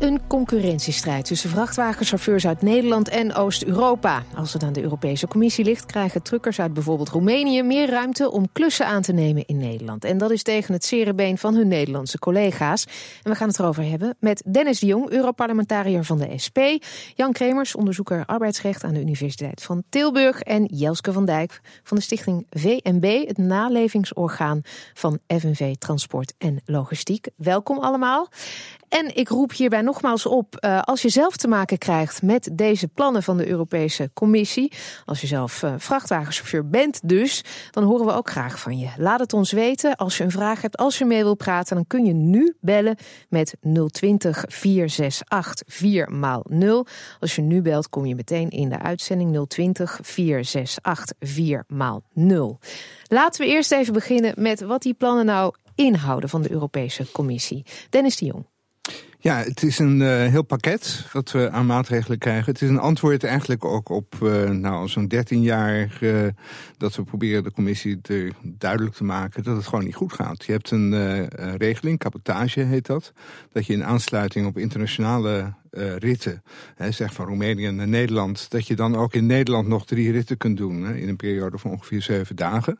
een concurrentiestrijd tussen vrachtwagenchauffeurs uit Nederland en Oost-Europa. Als het aan de Europese Commissie ligt, krijgen truckers uit bijvoorbeeld Roemenië meer ruimte om klussen aan te nemen in Nederland. En dat is tegen het serenbeen van hun Nederlandse collega's. En we gaan het erover hebben met Dennis de Jong, Europarlementariër van de SP, Jan Kremers, onderzoeker arbeidsrecht aan de Universiteit van Tilburg en Jelske van Dijk van de stichting VNB, het nalevingsorgaan van FNV Transport en Logistiek. Welkom allemaal. En ik roep hierbij nogmaals op, uh, als je zelf te maken krijgt met deze plannen van de Europese Commissie, als je zelf uh, vrachtwagenchauffeur bent dus, dan horen we ook graag van je. Laat het ons weten. Als je een vraag hebt, als je mee wilt praten, dan kun je nu bellen met 020 468 4 0 Als je nu belt, kom je meteen in de uitzending 020 468 4 0 Laten we eerst even beginnen met wat die plannen nou inhouden van de Europese Commissie. Dennis de Jong. Ja, het is een uh, heel pakket wat we aan maatregelen krijgen. Het is een antwoord eigenlijk ook op uh, nou, zo'n 13 jaar dat we proberen de commissie te, duidelijk te maken dat het gewoon niet goed gaat. Je hebt een regeling, cabotage heet dat, dat je in aansluiting op internationale ritten, hè, zeg van Roemenië naar Nederland, dat je dan ook in Nederland nog drie ritten kunt doen hè, in een periode van ongeveer zeven dagen.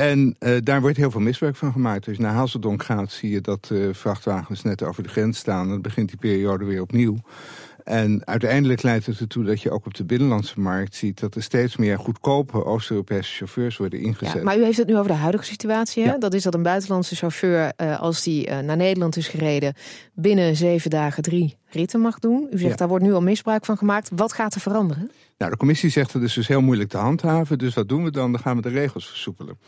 En uh, daar wordt heel veel misbruik van gemaakt. Als je naar Hazeldonk gaat, zie je dat uh, vrachtwagens net over de grens staan. Dan begint die periode weer opnieuw. En uiteindelijk leidt het ertoe dat je ook op de binnenlandse markt ziet... dat er steeds meer goedkope Oost-Europese chauffeurs worden ingezet. Ja, maar u heeft het nu over de huidige situatie. Hè? Ja. Dat is dat een buitenlandse chauffeur, uh, als die uh, naar Nederland is gereden... binnen zeven dagen drie ritten mag doen. U zegt, ja. daar wordt nu al misbruik van gemaakt. Wat gaat er veranderen? Nou, de commissie zegt het is dus heel moeilijk te handhaven. Dus wat doen we dan? Dan gaan we de regels versoepelen.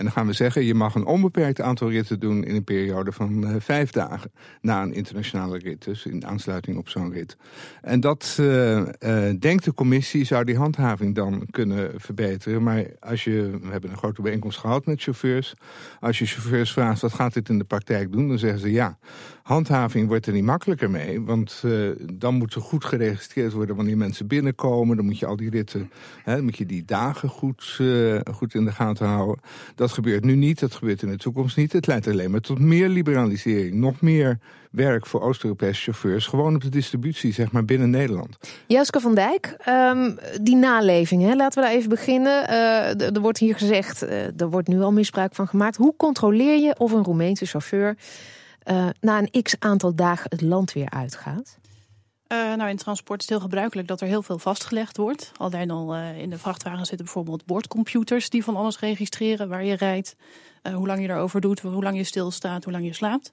En dan gaan we zeggen, je mag een onbeperkt aantal ritten doen in een periode van uh, vijf dagen. Na een internationale rit, dus in aansluiting op zo'n rit. En dat, uh, uh, denkt de commissie, zou die handhaving dan kunnen verbeteren. Maar als je, we hebben een grote bijeenkomst gehad met chauffeurs. Als je chauffeurs vraagt, wat gaat dit in de praktijk doen? Dan zeggen ze, ja, handhaving wordt er niet makkelijker mee. Want dan moet er goed geregistreerd worden wanneer mensen binnenkomen. Dan moet je al die ritten, hè, dan moet je die dagen goed, goed in de gaten houden. Dat gebeurt nu niet, dat gebeurt in de toekomst niet. Het leidt alleen maar tot meer liberalisering. Nog meer werk voor Oost-Europese chauffeurs. Gewoon op de distributie, zeg maar, binnen Nederland. Jaske van Dijk, um, die naleving, hè? laten we daar even beginnen. Uh, er wordt hier gezegd, uh, er wordt nu al misbruik van gemaakt. Hoe controleer je of een Roemeense chauffeur uh, na een x aantal dagen het land weer uitgaat? Uh, nou, in transport is het heel gebruikelijk dat er heel veel vastgelegd wordt. Alleen al uh, in de vrachtwagen zitten bijvoorbeeld bordcomputers die van alles registreren. Waar je rijdt, uh, hoe lang je erover doet, hoe lang je stilstaat, hoe lang je slaapt.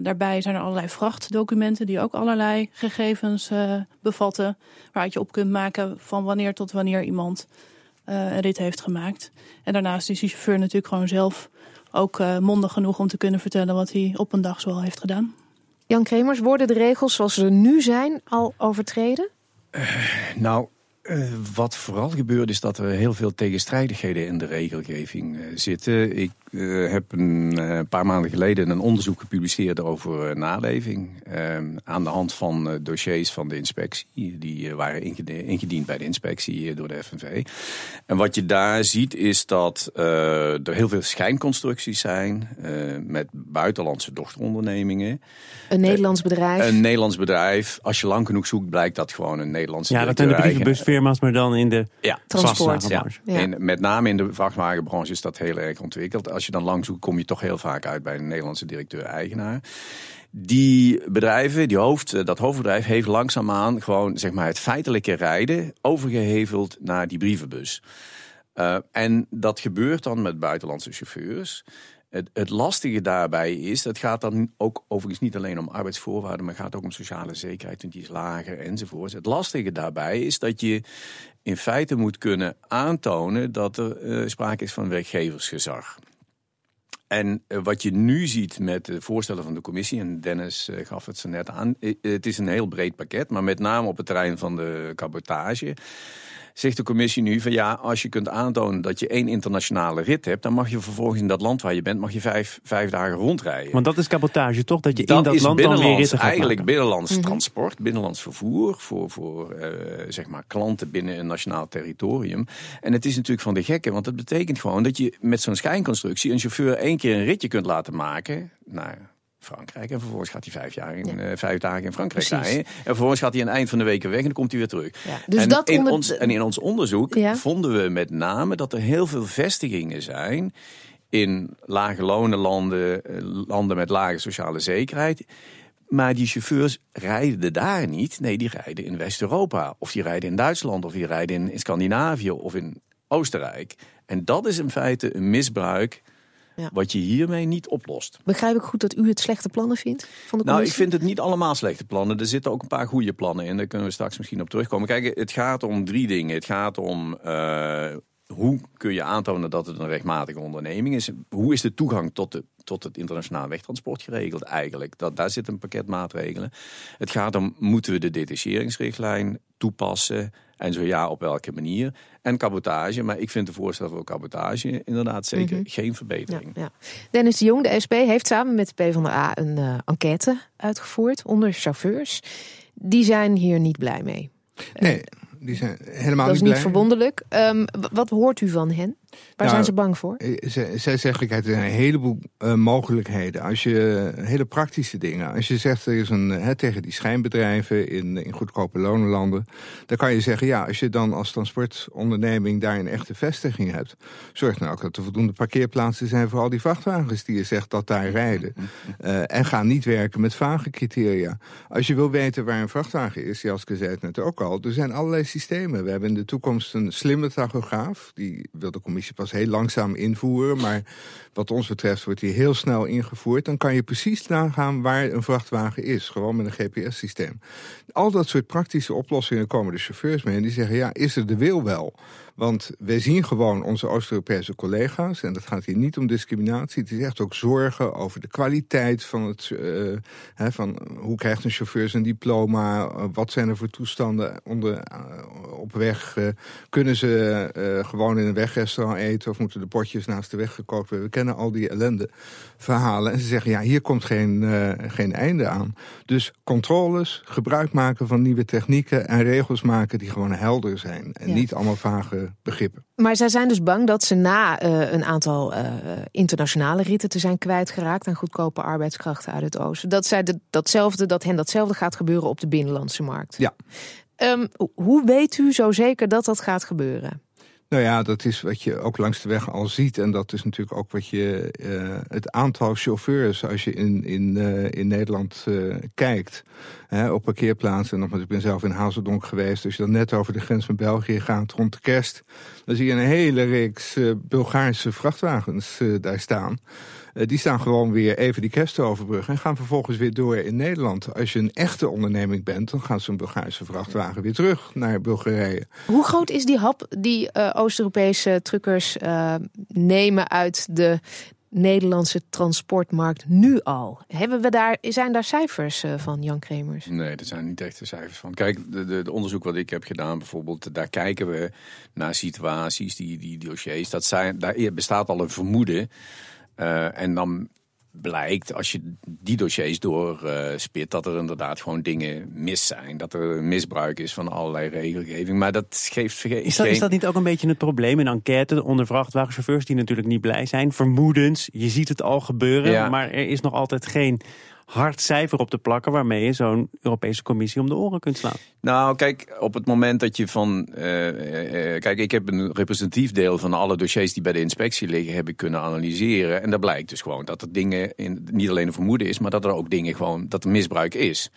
daarbij zijn er allerlei vrachtdocumenten die ook allerlei gegevens bevatten. Waaruit je op kunt maken van wanneer tot wanneer iemand een rit heeft gemaakt. En daarnaast is die chauffeur natuurlijk gewoon zelf ook mondig genoeg om te kunnen vertellen wat hij op een dag zoal heeft gedaan. Jan Kremers, worden de regels zoals ze nu zijn al overtreden? Uh, nou, uh, wat vooral gebeurt is dat er heel veel tegenstrijdigheden in de regelgeving uh, zitten. Ik uh, heb een uh, paar maanden geleden een onderzoek gepubliceerd over uh, naleving. aan de hand van dossiers van de inspectie. Die waren ingediend bij de inspectie door de FNV. En wat je daar ziet is dat er heel veel schijnconstructies zijn. met buitenlandse dochterondernemingen. Een Nederlands bedrijf. Een Nederlands bedrijf. Als je lang genoeg zoekt blijkt dat gewoon een Nederlandse Ja, dat zijn de brievenbusfirma's, maar dan in de ja. transport. Ja. ja. En met name in de vrachtwagenbranche is dat heel erg ontwikkeld. Als je dan lang zoekt, kom je toch heel vaak uit bij een Nederlandse directeur-eigenaar. Die bedrijven, die hoofd, dat hoofdbedrijf heeft langzaamaan gewoon zeg maar, het feitelijke rijden overgeheveld naar die brievenbus. Uh, en dat gebeurt dan met buitenlandse chauffeurs. Het, het, lastige daarbij is, dat gaat dan ook overigens niet alleen om arbeidsvoorwaarden, maar gaat ook om sociale zekerheid, want die is lager enzovoort. Het lastige daarbij is dat je in feite moet kunnen aantonen dat er uh, sprake is van werkgeversgezag. En uh, wat je nu ziet met de voorstellen van de commissie, en Dennis uh, gaf het zo net aan, het is een heel breed pakket, maar met name op het terrein van de cabotage zegt de commissie nu van ja, als je kunt aantonen dat je één internationale rit hebt, dan mag je vervolgens in dat land waar je bent, mag je vijf, vijf dagen rondrijden. Want dat is cabotage toch? Dat je dat in dat land dan weer ritten gaat eigenlijk maken. binnenlands mm -hmm. transport, binnenlands vervoer voor, voor uh, zeg maar klanten binnen een nationaal territorium. En het is natuurlijk van de gekken, want het betekent gewoon dat je met zo'n schijnconstructie een chauffeur één keer een ritje kunt laten maken naar Frankrijk. En vervolgens gaat hij vijf, jaar in, ja. vijf dagen in Frankrijk zijn. En vervolgens gaat hij aan het eind van de weken weg en dan komt hij weer terug. Dus en, dat in onder... ons, en in ons onderzoek vonden we met name dat er heel veel vestigingen zijn in lage lonen landen, landen met lage sociale zekerheid. Maar die chauffeurs rijden daar niet. Nee, die rijden in West-Europa. Of die rijden in Duitsland. Of die rijden in, in Scandinavië. Of in Oostenrijk. En dat is in feite een misbruik ja. Wat je hiermee niet oplost. Begrijp ik goed dat u het slechte plannen vindt van de Nou, ik vind het niet allemaal slechte plannen. Er zitten ook een paar goede plannen in. Daar kunnen we straks misschien op terugkomen. Kijk, het gaat om drie dingen. Het gaat om uh, hoe kun je aantonen dat het een rechtmatige onderneming is? Hoe is de toegang tot, de, tot het internationaal wegtransport geregeld eigenlijk? Dat, daar zit een pakket maatregelen. Het gaat om, moeten we de detacheringsrichtlijn toepassen? En zo ja, op welke manier? En cabotage, maar ik vind de voorstel voor cabotage inderdaad zeker mhm. geen verbetering. Ja, ja. Dennis de Jong, de SP, heeft samen met de PvdA een uh, enquête uitgevoerd onder chauffeurs. Die zijn hier niet blij mee. Nee, die zijn helemaal Dat is niet, verwonderlijk. Um, wat hoort u van hen? Waar zijn nou, ze bang voor? Eh, zij zeggen, kijk, er zijn een heleboel uh, mogelijkheden. Als je hele praktische dingen. Als je zegt, er is een hè, tegen die schijnbedrijven in, in goedkope lonenlanden. Dan kan je zeggen, ja, als je dan als transportonderneming daar een echte vestiging hebt. Zorg nou ook dat er voldoende parkeerplaatsen zijn voor al die vrachtwagens die je zegt dat daar rijden. Uh, en ga niet werken met vage criteria. Als je wil weten waar een vrachtwagen is, Jaske zei het net ook al. Er zijn allerlei systemen. We hebben in de toekomst een slimme tachograaf. Die wil de commissie pas heel langzaam invoeren. Maar wat ons betreft wordt die heel snel ingevoerd. Dan kan je precies nagaan waar een vrachtwagen is. Gewoon met een GPS-systeem. Al dat soort praktische oplossingen komen de chauffeurs mee. En die zeggen, ja, is er de wil wel? Want wij zien gewoon onze Oost-Europese collega's... en dat gaat hier niet om discriminatie... het is echt ook zorgen over de kwaliteit van het... Uh, hè, van hoe krijgt een chauffeur zijn diploma? Uh, wat zijn er voor toestanden onder, uh, op weg? kunnen ze gewoon in een wegrestaurant eten... of moeten de potjes naast de weg gekookt worden? We kennen al die ellende verhalen. En ze zeggen, ja, hier komt geen, geen einde aan. Dus controles, gebruik maken van nieuwe technieken... en regels maken die gewoon helder zijn. En ja. niet allemaal vage begrippen. Maar zij zijn dus bang dat ze na uh, een aantal uh, internationale ritten te zijn kwijtgeraakt aan goedkope arbeidskrachten uit het oosten, dat, zij de, datzelfde, dat hen datzelfde gaat gebeuren op de binnenlandse markt. Ja. Um, hoe weet u zo zeker dat dat gaat gebeuren? Nou ja, dat is wat je ook langs de weg al ziet. En dat is natuurlijk ook wat je. Uh, het aantal chauffeurs, als je in, in, uh, in Nederland uh, kijkt. Hè, op parkeerplaatsen. Nogmaals, ik ben zelf in Hazeldonk geweest. Als je dan net over de grens met België gaat rond de kerst. Dan zie je een hele reeks Bulgaarse vrachtwagens daar staan. Uh, die staan gewoon weer even die kerst overbruggen... en gaan vervolgens weer door in Nederland. Als je een echte onderneming bent... dan gaat zo'n Bulgaarse vrachtwagen weer terug naar Bulgarije. Hoe groot is die hap die uh, Oost-Europese truckers uh, nemen uit de Nederlandse transportmarkt nu al? Hebben we daar, zijn daar cijfers van, Jan Kremers? Nee, er zijn niet echte cijfers van. Kijk, de, de, de, onderzoek wat ik heb gedaan bijvoorbeeld... daar kijken we naar situaties, die, die dossiers. Dat zijn, daar bestaat al een vermoeden... Uh, en dan blijkt, als je die dossiers doorspit, dat er inderdaad gewoon dingen mis zijn. Dat er misbruik is van allerlei regelgeving. Maar dat geeft geen... Is dat, is dat niet ook een beetje het probleem in enquête onder vrachtwagenchauffeurs die natuurlijk niet blij zijn? Vermoedens, je ziet het al gebeuren, ja. maar er is nog altijd geen hard cijfer op te plakken waarmee je zo'n Europese Commissie om de oren kunt slaan? Nou, kijk, op het moment dat je van. Uh, uh, kijk, ik heb een representatief deel van alle dossiers die bij de inspectie liggen, heb ik kunnen analyseren. En daar blijkt dus gewoon dat er dingen in, niet alleen een vermoeden is, maar dat er ook dingen gewoon, dat er misbruik is.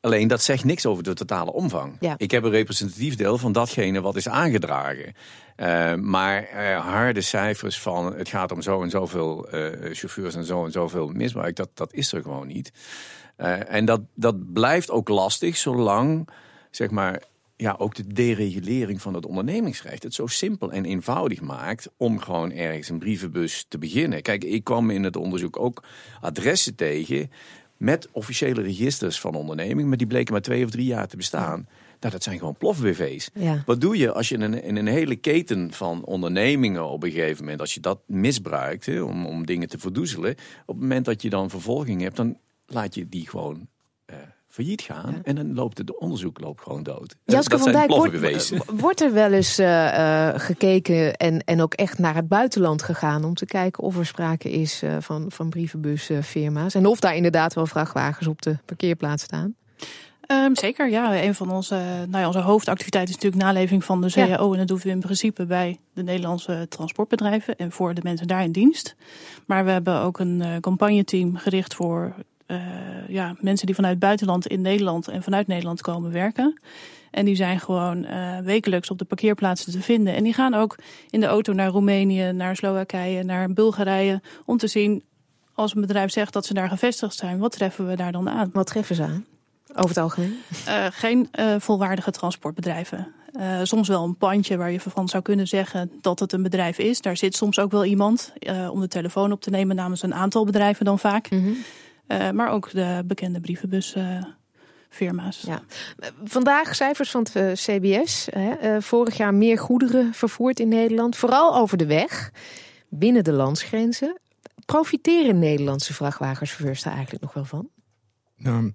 Alleen dat zegt niks over de totale omvang. Ja. Ik heb een representatief deel van datgene wat is aangedragen. Uh, maar uh, harde cijfers van het gaat om zo en zoveel uh, chauffeurs en zo en zoveel misbruik, dat, dat is er gewoon niet. en dat, dat blijft ook lastig zolang, zeg maar, ja, ook de deregulering van het ondernemingsrecht het zo simpel en eenvoudig maakt om gewoon ergens een brievenbus te beginnen. Kijk, ik kwam in het onderzoek ook adressen tegen met officiële registers van onderneming, maar die bleken maar twee of drie jaar te bestaan. Nou, dat zijn gewoon plof-BV's. Ja. Wat doe je als je in een, in een, hele keten van ondernemingen op een gegeven moment, als je dat misbruikt hè, om, om dingen te verdoezelen, op het moment dat je dan vervolging hebt, dan laat je die gewoon failliet gaan. En dan loopt het onderzoek loopt gewoon dood. Jaske van Dijk, wordt, wordt, er wel eens uh, gekeken en, en ook echt naar het buitenland gegaan... om te kijken of er sprake is uh, van, van brievenbusfirma's... en of daar inderdaad wel vrachtwagens op de parkeerplaats staan? Um, zeker, ja. Een van onze, nou ja, onze hoofdactiviteiten is natuurlijk naleving van de CAO. En dat doen we in principe bij de Nederlandse transportbedrijven en voor de mensen daar in dienst. Maar we hebben ook een uh, campagneteam gericht voor ja, mensen die vanuit buitenland in Nederland en vanuit Nederland komen werken. En die zijn gewoon uh, wekelijks op de parkeerplaatsen te vinden. En die gaan ook in de auto naar Roemenië, naar Slowakije, naar Bulgarije. Om te zien, als een bedrijf zegt dat ze daar gevestigd zijn, wat treffen we daar dan aan? Wat treffen ze aan? Over het algemeen? Uh, geen uh, volwaardige transportbedrijven. Soms wel een pandje waar je van zou kunnen zeggen dat het een bedrijf is. Daar zit soms ook wel iemand om de telefoon op te nemen namens een aantal bedrijven dan vaak. Mm -hmm. Maar ook de bekende brievenbusfirma's. Ja. Vandaag cijfers van het CBS. vorig jaar meer goederen vervoerd in Nederland. Vooral over de weg, binnen de landsgrenzen. Profiteren Nederlandse vrachtwagenchauffeurs daar eigenlijk nog wel van? Nou,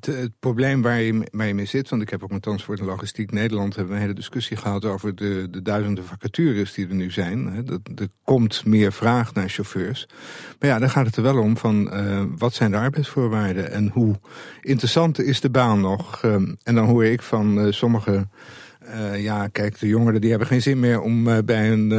het, probleem waar je, mee zit, want ik heb ook met Transport en Logistiek Nederland hebben we een hele discussie gehad over de, de duizenden vacatures die er nu zijn. Dat, er komt meer vraag naar chauffeurs. Maar ja, dan gaat het er wel om van uh, wat zijn de arbeidsvoorwaarden en hoe interessant is de baan nog. Um, en dan hoor ik van uh, sommige uh, ja, kijk, de jongeren die hebben geen zin meer om uh, bij een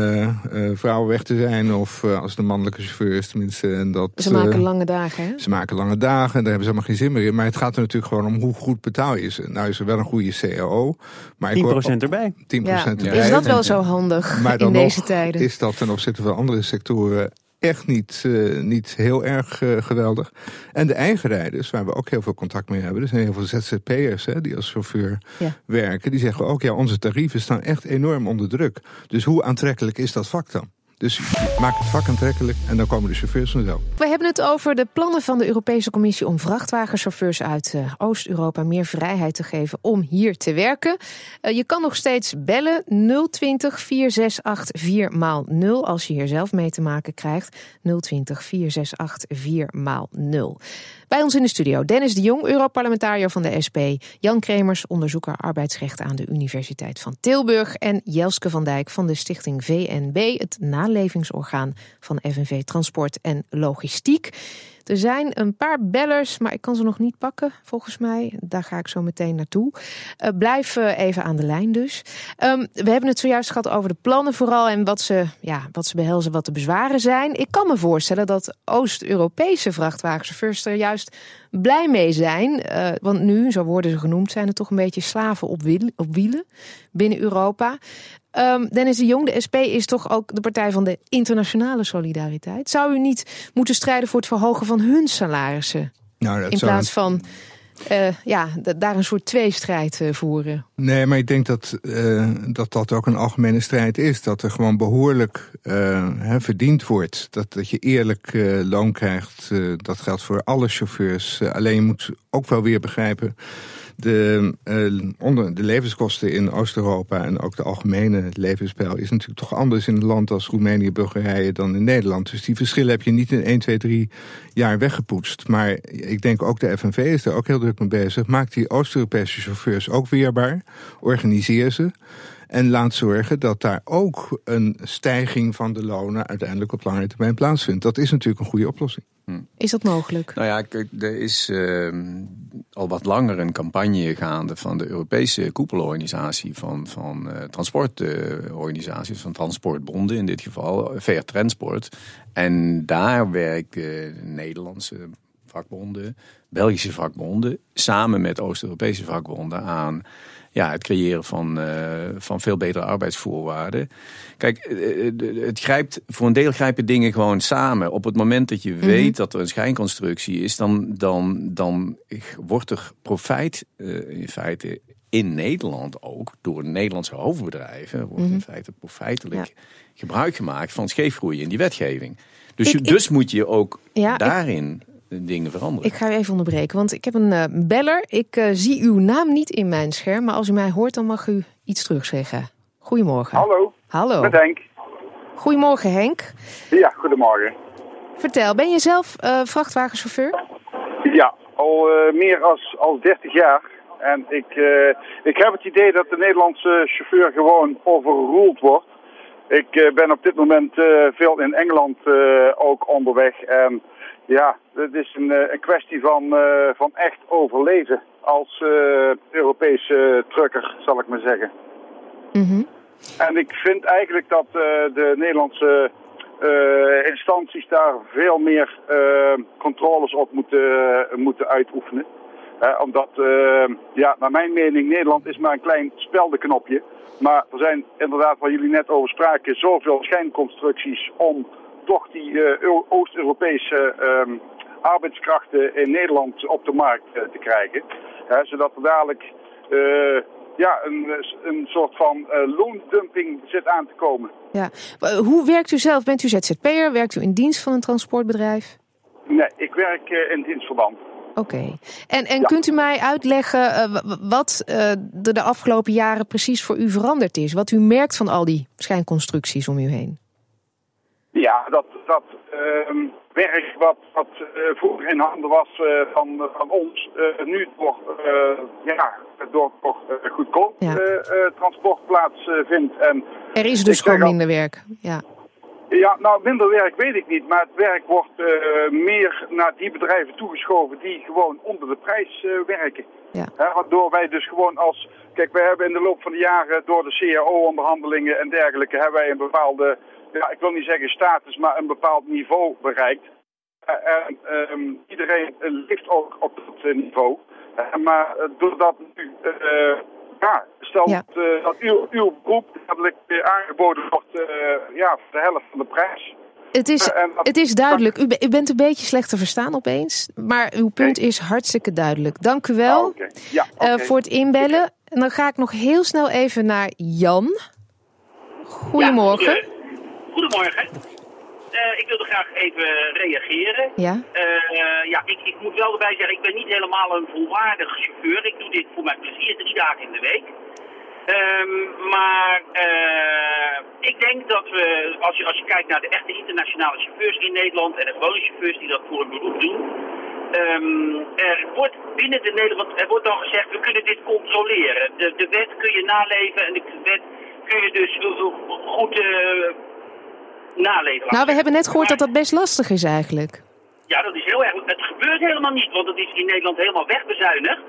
uh, vrouw weg te zijn. Of als de mannelijke chauffeur is tenminste. En dat, ze maken lange dagen, hè? Ze maken lange dagen, daar hebben ze allemaal geen zin meer in. Maar het gaat er natuurlijk gewoon om hoe goed betaal je ze. Nou is er wel een goede CAO. Maar 10% erbij. 10% ja. erbij. Is dat wel zo handig maar in deze tijden? is dat ten opzichte van andere sectoren echt niet, uh, niet heel erg uh, geweldig. En de eigenrijders, waar we ook heel veel contact mee hebben... er zijn heel veel ZZP'ers die als chauffeur ja. werken... die zeggen ook, ja, onze tarieven staan echt enorm onder druk. Dus hoe aantrekkelijk is dat vak dan? Dus maak het vak aantrekkelijk en dan komen de chauffeurs vanzelf. We hebben het over de plannen van de Europese Commissie om vrachtwagenchauffeurs uit uh, Oost-Europa meer vrijheid te geven om hier te werken. Uh, je kan nog steeds bellen 020 468 4 0 als je hier zelf mee te maken krijgt. 020 468 4 0 bij ons in de studio Dennis de Jong, Europarlementariër van de SP. Jan Kremers, onderzoeker arbeidsrecht aan de Universiteit van Tilburg. En Jelske van Dijk van de stichting VNB, het nalevingsorgaan van FNV Transport en Logistiek. Er zijn een paar bellers, maar ik kan ze nog niet pakken, volgens mij. Daar ga ik zo meteen naartoe. Uh, blijf uh, even aan de lijn dus. Um, we hebben het zojuist gehad over de plannen vooral... en wat ze, ja, wat ze behelzen, wat de bezwaren zijn. Ik kan me voorstellen dat Oost-Europese vrachtwagenchauffeurs er juist blij mee zijn. Uh, want nu, zo worden ze genoemd, zijn er toch een beetje slaven op wielen binnen Europa. Um, Dennis de Jong, de SP is toch ook de partij van de internationale solidariteit. Zou u niet moeten strijden voor het verhogen van hun salarissen? Nou, in plaats van uh, ja, daar een soort tweestrijd uh, voeren. Nee, maar ik denk dat, uh, dat dat ook een algemene strijd is. Dat er gewoon behoorlijk hè, verdiend wordt. Dat, dat je eerlijk loon krijgt. dat geldt voor alle chauffeurs. alleen je moet ook wel weer begrijpen de, uh, onder, de levenskosten in Oost-Europa en ook de algemene levenspeil is natuurlijk toch anders in een land als Roemenië, Bulgarije dan in Nederland. Dus die verschillen heb je niet in 1, 2, 3 jaar weggepoetst. Maar ik denk ook de FNV is daar ook heel druk mee bezig. Maak die Oost-Europese chauffeurs ook weerbaar. Organiseer ze. En laat zorgen dat daar ook een stijging van de lonen uiteindelijk op lange termijn plaatsvindt. Dat is natuurlijk een goede oplossing. Hm. Is dat mogelijk? Nou ja, er is uh, al wat langer een campagne gaande van de Europese koepelorganisatie van, van uh, transportorganisaties, van transportbonden in dit geval, Fair Transport. En daar werken Nederlandse vakbonden, Belgische vakbonden, samen met Oost-Europese vakbonden aan ja, het creëren van, uh, van veel betere arbeidsvoorwaarden. Kijk, eh, eh, het grijpt, voor een deel grijpen dingen gewoon samen. Op het moment dat je mhm. weet dat er een schijnconstructie is, dan, dan, dan wordt er profijt uh, in feite in Nederland ook door Nederlandse hoofdbedrijven, wordt in mhm. feite profijtelijk gebruik gemaakt van scheefgroei in die wetgeving. Dus, je, dus moet je ook daarin dingen veranderen. Ik ga u even onderbreken, want ik heb een uh, beller. Ik uh, zie uw naam niet in mijn scherm, maar als u mij hoort, dan mag u iets terugzeggen. Goedemorgen. Hallo. Hallo. Met Henk. Goedemorgen, Henk. Ja, goedemorgen. Vertel, ben je zelf uh, vrachtwagenchauffeur? Ja, al meer als, als 30 jaar. En ik, ik heb het idee dat de Nederlandse chauffeur gewoon overroeld wordt. Ik ben op dit moment veel in Engeland ook onderweg. En ja, het is een, een kwestie van, van echt overleven als Europese trucker, zal ik maar zeggen. Mm en ik vind eigenlijk dat uh, de Nederlandse uh, instanties daar veel meer uh, controles op moeten, moeten uitoefenen. omdat, ja, naar mijn mening, Nederland is maar een klein speldenknopje. Maar er zijn inderdaad, waar jullie net over spraken, zoveel schijnconstructies om toch die Oost-Europese um, arbeidskrachten in Nederland op de markt te krijgen. zodat er dadelijk ja, een, een soort van loondumping zit aan te komen. Ja. Hoe werkt u zelf? Bent u ZZP'er? Werkt u in dienst van een transportbedrijf? Nee, ik werk in dienstverband. Oké. En, en kunt u mij uitleggen wat er de afgelopen jaren precies voor u veranderd is? Wat u merkt van al die schijnconstructies om u heen? Ja, dat, dat ehm, werk wat, wat vroeger in handen was van, van ons, nu toch ja, door toch eh, goedkoop ja. Eh, eh, transport plaatsvindt. En er is dus gewoon minder werk. Ja. Ja, nou, minder werk weet ik niet. Maar het werk wordt meer naar die bedrijven toegeschoven die gewoon onder de prijs werken. Ja. waardoor wij dus gewoon als... Kijk, wij hebben in de loop van de jaren door de CAO-onderhandelingen en dergelijke... hebben wij een bepaalde, ja, ik wil niet zeggen status, maar een bepaald niveau bereikt. en ehm, iedereen leeft ook op dat niveau. Eh, maar eh, doordat nu, eh, ja, stel dat uw, uw beroep dadelijk aangeboden wordt ja, voor de helft van de prijs. Het is, het is duidelijk. U, u, bent een beetje slecht te verstaan opeens. Maar uw punt is hartstikke duidelijk. Dank u wel oh, ja, voor het inbellen. En dan ga ik nog heel snel even naar Jan. Goedemorgen. Goedemorgen. Uh, ik wilde graag even reageren. Ja? Uh, ja, ik, ik moet wel erbij zeggen, ik ben niet helemaal een volwaardig chauffeur. Ik doe dit voor mijn plezier drie dagen in de week. Um, maar uh, ik denk dat we, als je, als je kijkt naar de echte internationale chauffeurs in Nederland en de gewone chauffeurs die dat voor een beroep doen, um, er wordt binnen de Nederland, er wordt al gezegd, we kunnen dit controleren. De, de wet kun je naleven en de wet kun je dus goed naleven. Nou, we hebben net gehoord dat dat best lastig is eigenlijk. Ja, dat is heel erg. Het gebeurt helemaal niet, want het is in Nederland helemaal wegbezuinigd.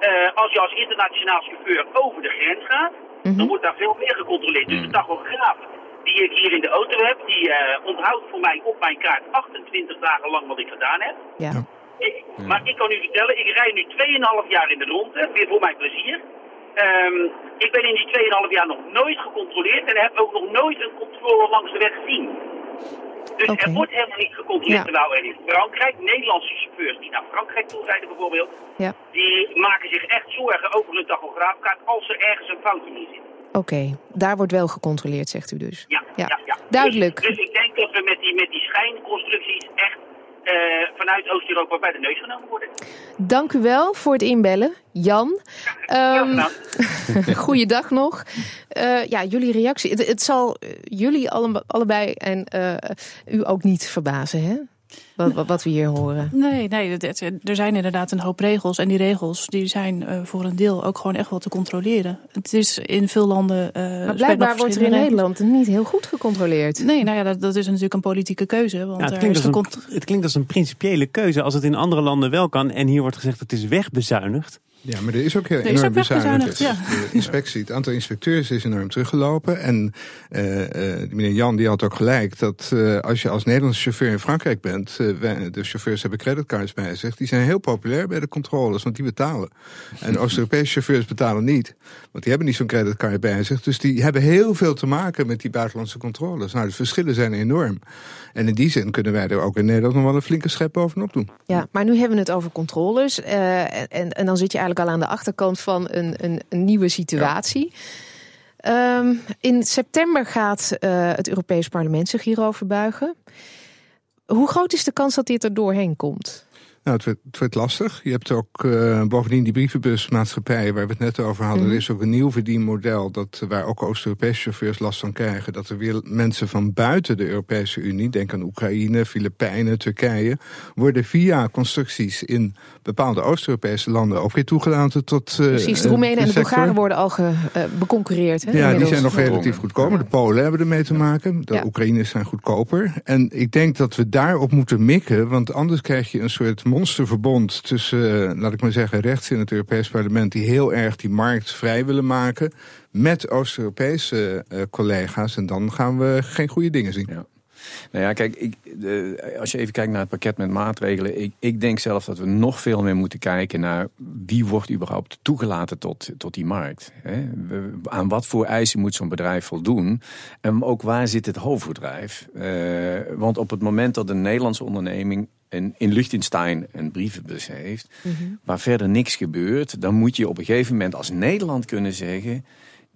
Uh, als je als internationaal chauffeur over de grens gaat, dan mhm. wordt daar veel meer gecontroleerd. Dus de tachograaf die ik hier in de auto heb, die uh, onthoudt voor mij op mijn kaart 28 dagen lang wat ik gedaan heb. Ja. Ik, maar ik kan u vertellen, ik rij nu 2,5 jaar in de ronde, weer voor mijn plezier. Um, ik ben in die 2,5 jaar nog nooit gecontroleerd en heb ook nog nooit een controle langs de weg gezien. Dus er wordt helemaal niet gecontroleerd. Ja. Terwijl er in Frankrijk, Nederlandse chauffeurs die naar Frankrijk toe rijden bijvoorbeeld, ja. die maken zich echt zorgen over hun tachograafkaart als er ergens een foutje in zit. Oké, daar wordt wel gecontroleerd, zegt u dus. Ja, ja. ja, duidelijk. Dus, dus, ik denk dat we met die, met die schijnconstructies echt uh, vanuit Oost-Europa bij de neus genomen worden. Dank u wel voor het inbellen, Jan. Um, goeiedag nog. Uh, ja, jullie reactie. Het, het zal jullie alle, allebei en uh, u ook niet verbazen, hè? Wat, wat, we hier horen. Nee, nee, er zijn inderdaad een hoop regels. En die regels die zijn uh, voor een deel ook gewoon echt wel te controleren. Het is in veel landen. Uh, maar blijkbaar wordt er in Nederland niet heel goed gecontroleerd. Nee, nou ja, dat, dat is natuurlijk een politieke keuze. Want ja, het, klinkt als een, het klinkt als een principiële keuze. Als het in andere landen wel kan en hier wordt gezegd het is wegbezuinigd. Ja, maar er is ook heel er enorm bezuinigd. Ja. De inspectie, het aantal inspecteurs is enorm teruggelopen. En uh, uh, meneer Jan die had ook gelijk dat uh, als je als Nederlandse chauffeur in Frankrijk bent, de chauffeurs hebben creditcards bij zich, die zijn heel populair bij de controles, want die betalen. En Oost-Europese chauffeurs betalen niet, want die hebben niet zo'n creditcard bij zich. Dus die hebben heel veel te maken met die buitenlandse controles. Nou, de verschillen zijn enorm. En in die zin kunnen wij er ook in Nederland nog wel een flinke schep bovenop doen. Ja, maar nu hebben we het over controles. en, en dan zit je eigenlijk al aan de achterkant van een, een, een nieuwe situatie. Ehm, in september gaat uh, het Europees Parlement zich hierover buigen. Hoe groot is de kans dat dit er doorheen komt? Nou, het wordt, lastig. Je hebt ook uh, bovendien die brievenbusmaatschappijen waar we het net over hadden. Mhm. Er is ook een nieuw verdienmodel dat, waar ook Oost-Europese chauffeurs last van krijgen. Dat er weer mensen van buiten de Europese Unie, denk aan Oekraïne, Filipijnen, Turkije, worden via constructies in bepaalde Oost-Europese landen ook weer toegelaten tot. Uh, Precies, de Roemenen en de Bulgaren worden al ge, uh, beconcurreerd. Hè, ja, die zijn nog relatief goedkoper. De Polen hebben ermee te maken. De ja. Oekraïners zijn goedkoper. En ik denk dat we daarop moeten mikken, want anders krijg je een soort monsterverbond tussen, eh, laat ik maar zeggen, rechts in het Europees Parlement, die heel erg die markt vrij willen maken, met Oost-Europese uh, collega's. En dan gaan we geen goede dingen zien. Nou ja, kijk, ik, als je even kijkt naar het pakket met maatregelen. Ik, ik, denk zelf dat we nog veel meer moeten kijken naar wie wordt überhaupt toegelaten tot, tot die markt. Hè? Aan wat voor eisen moet zo'n bedrijf voldoen? En ook waar zit het hoofdbedrijf? Uh, want op het moment dat een Nederlandse onderneming in, in Liechtenstein een brievenbus heeft, mhm. waar verder niks gebeurt, dan moet je op een gegeven moment als Nederland kunnen zeggen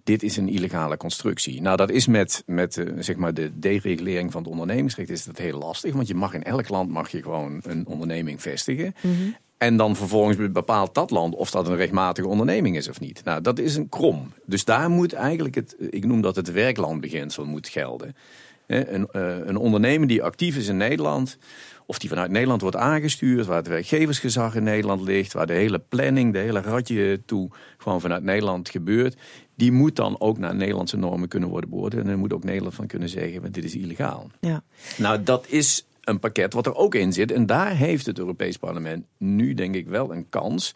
dit is een illegale constructie. Nou, dat is met, met uh, zeg maar de deregulering van het ondernemingsrecht is dat heel lastig. Want je mag in elk land mag je gewoon een onderneming vestigen. Mhm. En dan vervolgens bepaalt dat land of dat een rechtmatige onderneming is of niet. Nou, dat is een krom. Dus daar moet eigenlijk het, ik noem dat het werklandbeginsel moet gelden. Een, uh, een ondernemer die actief is in Nederland, of die vanuit Nederland wordt aangestuurd, waar het werkgeversgezag in Nederland ligt, waar de hele planning, de hele ratje toe gewoon vanuit Nederland gebeurt, die moet dan ook naar Nederlandse normen kunnen worden beoordeeld. En dan moet ook Nederland van kunnen zeggen, want dit is illegaal. Ja. Nou, dat is een pakket wat er ook in zit. En daar heeft het Europees Parlement nu denk ik wel een kans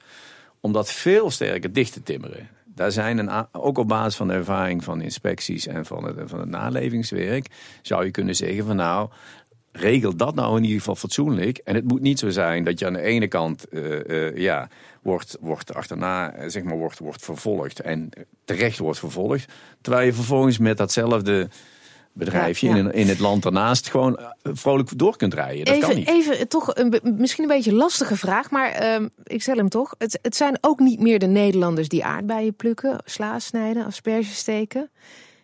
om dat veel sterker dicht te timmeren. Daar zijn een, ook op basis van de ervaring van inspecties en van het, van het nalevingswerk, zou je kunnen zeggen van nou, regel dat nou in ieder geval fatsoenlijk. En het moet niet zo zijn dat je aan de ene kant uh, uh, ja, wordt, wordt achterna eh, zeg maar, wordt, wordt vervolgd en terecht wordt vervolgd. Terwijl je vervolgens met datzelfde bedrijfje In, in het land daarnaast gewoon vrolijk door kunt rijden. Dat even, kan niet. Even toch een, misschien een beetje lastige vraag, maar uh, ik stel hem toch. Het, het zijn ook niet meer de Nederlanders die aardbeien plukken, sla snijden, asperges steken.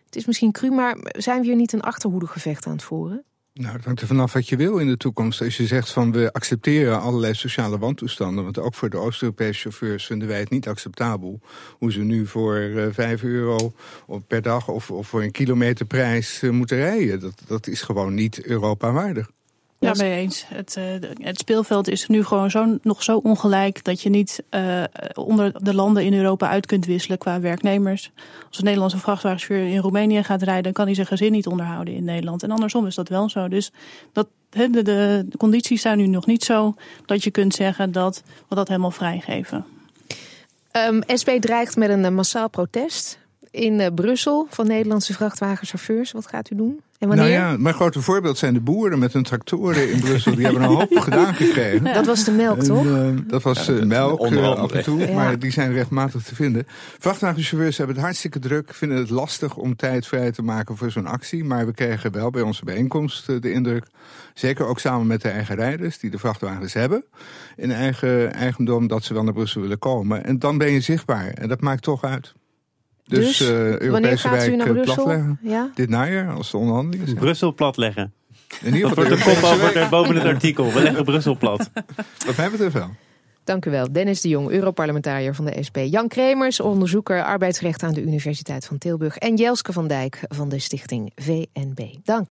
Het is misschien cru, maar zijn we hier niet een achterhoedegevecht aan het voeren? Nou, het hangt er vanaf wat je wil in de toekomst. Als je zegt van we accepteren allerlei sociale wantoestanden... want ook voor de Oost-Europese chauffeurs vinden wij het niet acceptabel... hoe ze nu voor eh, 5 euro per dag of, of voor een kilometerprijs uh, moeten rijden. Dat, dat is gewoon niet Europa waardig. Ja, mee eens. Het, uh, het speelveld is nu gewoon zo, nog zo ongelijk dat je niet uh, onder de landen in Europa uit kunt wisselen qua werknemers. Als een Nederlandse vrachtwagenchauffeur in Roemenië gaat rijden, kan hij zijn gezin niet onderhouden in Nederland. En andersom is dat wel zo. Dus dat, de, de, de condities zijn nu nog niet zo dat je kunt zeggen dat we dat helemaal vrijgeven. Um, ehm, SP dreigt met een massaal protest in Brussel van Nederlandse vrachtwagenchauffeurs. Wat gaat u doen? En wanneer? Nou ja, mijn grote voorbeeld zijn de boeren met hun tractoren in Brussel. Die hebben een hoop gedaan gekregen. Dat was de melk, toch? Uh, dat was ja, uh, melk uh, af en toe, ja. maar die zijn rechtmatig te vinden. Vrachtwagenchauffeurs hebben het hartstikke druk. Vinden het lastig om tijd vrij te maken voor zo'n actie. Maar we kregen wel bij onze bijeenkomst de indruk... zeker ook samen met de eigen rijders die de vrachtwagens hebben... in eigen eigendom dat ze wel naar Brussel willen komen. En dan ben je zichtbaar. En dat maakt toch uit. Dus, dus uh, Europese wijk naar Brussel? platleggen. Ja? Dit najaar, als de onderhandelingen zijn. Brussel platleggen. In ieder geval dat wordt de kop over boven het artikel. We leggen Brussel plat. Wat mij betreft wel. Dank u wel. Dennis de Jong, Europarlementariër van de SP. Jan Kremers, onderzoeker arbeidsrecht aan de Universiteit van Tilburg. En Jelske van Dijk van de stichting VNB. Dank.